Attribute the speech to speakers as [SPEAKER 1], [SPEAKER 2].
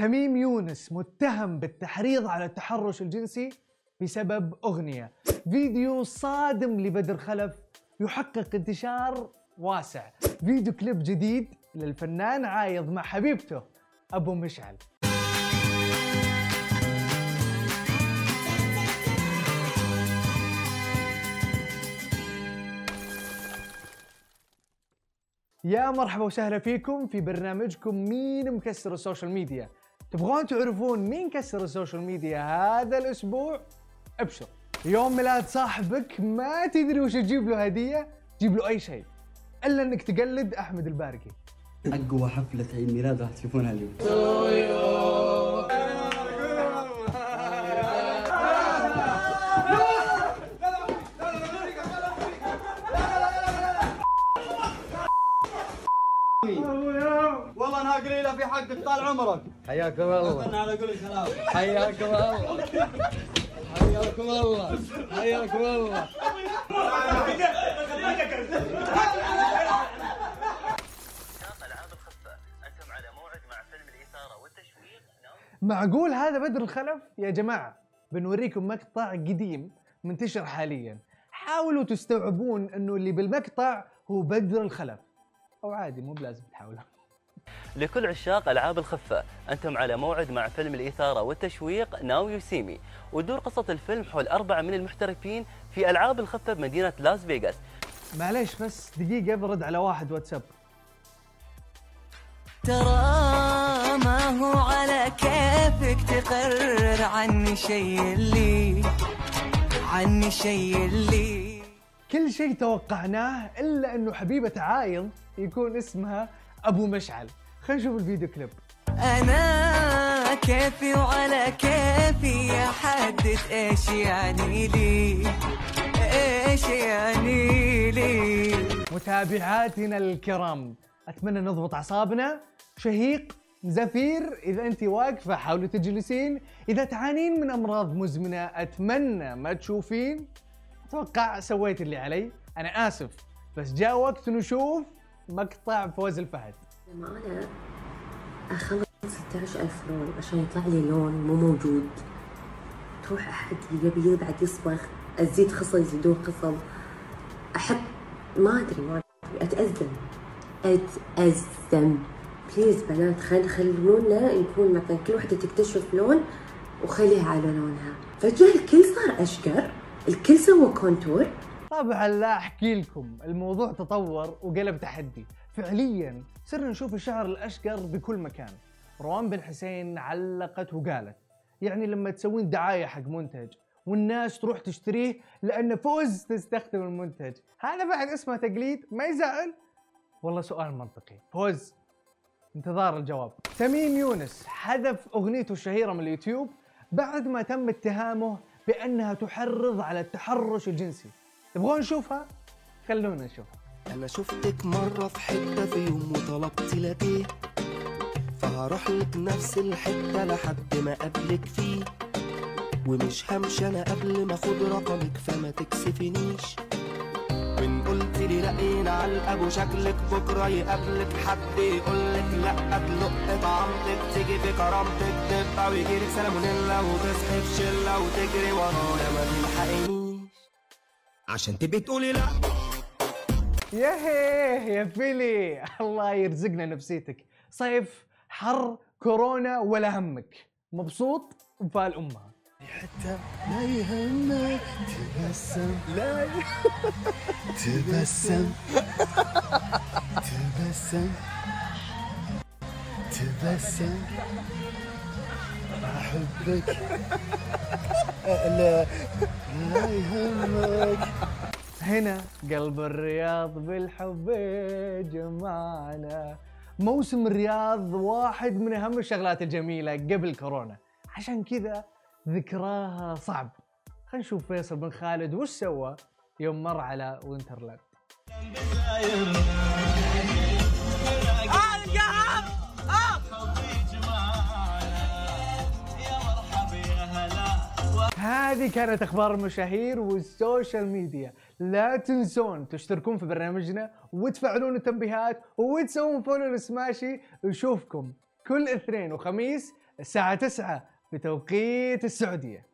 [SPEAKER 1] تميم يونس متهم بالتحريض على التحرش الجنسي بسبب أغنية. فيديو صادم لبدر خلف يحقق انتشار واسع. فيديو كليب جديد للفنان عايض مع حبيبته أبو مشعل. يا مرحبا وسهلا فيكم في برنامجكم مين مكسر ال social media. تبغون تعرفون مين كسر ال social media هذا الأسبوع؟ ابشر. يوم ميلاد صاحبك ما تدري وش تجيب له هدية جيب له أي شيء إلا إنك تقلد أحمد الباركي.
[SPEAKER 2] أقوى حفلة عيد ميلاد راح تشوفونها اليوم. والله أنها قليلة في حقك طال عمرك.
[SPEAKER 3] حياكم الله.
[SPEAKER 2] أنا على قول كلام.
[SPEAKER 3] حياكم الله. حياكم الله. حياكم الله.
[SPEAKER 1] معقول هذا بدر الخلف؟ يا جماعة بنوريكم مقطع قديم منتشر حاليا. حاولوا تستوعبون إنه اللي بالمقطع هو بدر الخلف. أو عادي مو بلازم تحاولوا
[SPEAKER 4] لكل عشاق ألعاب الخفة أنتم على موعد مع فيلم الإثارة والتشويق Now You See Me ودور قصة الفيلم حول أربعة من المحترفين في ألعاب الخفة بمدينة لاس فيغاس.
[SPEAKER 1] معليش بس دقيقة برد على واحد واتساب.
[SPEAKER 5] ترى ما هو على كيفك تقرر عني شيء اللي عني شيء اللي
[SPEAKER 1] كل شيء توقعناه إلا إنه حبيبة عايض يكون اسمها أبو مشعل. خلينا نشوف الفيديو كليب.
[SPEAKER 5] أنا كيفي وعلى كيفي احدد إيش يعني لي؟ إيش يعني لي؟
[SPEAKER 1] متابعاتنا الكرام أتمنى نضبط أعصابنا. شهيق زفير إذا أنت واقفة حاولوا تجلسين. إذا تعانين من أمراض مزمنة أتمنى ما تشوفين. أتوقع سويت اللي علي. أنا آسف بس جاء وقت نشوف مقطع فوز الفهد.
[SPEAKER 6] لما أنا أخلص 16000 لون عشان يطلع لي لون مو موجود. تروح أحد يبي يبعد يصبغ أزيد خصل يزيدون خصل. أحط ما أدري ما أدري. اتازم اتازم please بنات خل خلونا نكون مثلا كل وحده تكتشف لون وخليها على لونها. فجأة الكل صار أشقر. الكل سوى contour
[SPEAKER 1] طبعا لا أحكي لكم الموضوع تطور وقلب تحدي. فعليا صرنا نشوف الشعر الأشقر بكل مكان. روان بن حسين علقت وقالت يعني لما تسوين دعاية حق منتج والناس تروح تشتريه لأن فوز تستخدم المنتج. هذا بعد اسمه تقليد ما يزعل؟ والله سؤال منطقي. فوز. انتظار الجواب. تميم يونس حذف أغنيته الشهيرة من اليوتيوب بعد ما تم اتهامه بأنها تحرض على التحرش الجنسي. تبغون نشوفها؟ خلونا نشوفها.
[SPEAKER 7] أنا شفتك مرة في حتة في يوم وطلبت لقيه فهروح لك نفس الحتة لحد ما أقابلك فيه. ومش همشي أنا قبل ما أخد رقمك فما تكسفنيش. علقة وشكلك بكرة يقابلك حد يقولك لا تلق طعمتك تيجي في كرامتك تبقى ويجيلك سالمونيلا وتصحي في شلة وتجري ورايا ما تلحقنيش. عشان تبقي تقولي لا.
[SPEAKER 1] ياهيه يا فيلي. الله يرزقنا نفسيتك. صيف حر كورونا ولا همك. مبسوط؟ وفال أمها.
[SPEAKER 7] حتى لا يهمك تبسم. لا تبسم. تبسم. تبسم. أحبك. لا. لا يهمك.
[SPEAKER 1] هنا قلب الرياض بالحب جمعنا موسم الرياض واحد من أهم الشغلات الجميلة قبل كورونا. عشان كذا ذكراها صعب. خلينا نشوف فيصل بن خالد وش سوى. يوم مر على وينترلاند. هذه كانت أخبار المشاهير وال social media. لا تنسون تشتركون في برنامجنا وتفعلون التنبيهات وتسوون follow لسماشي نشوفكم كل اثنين وخميس الساعة 9 بتوقيت السعودية.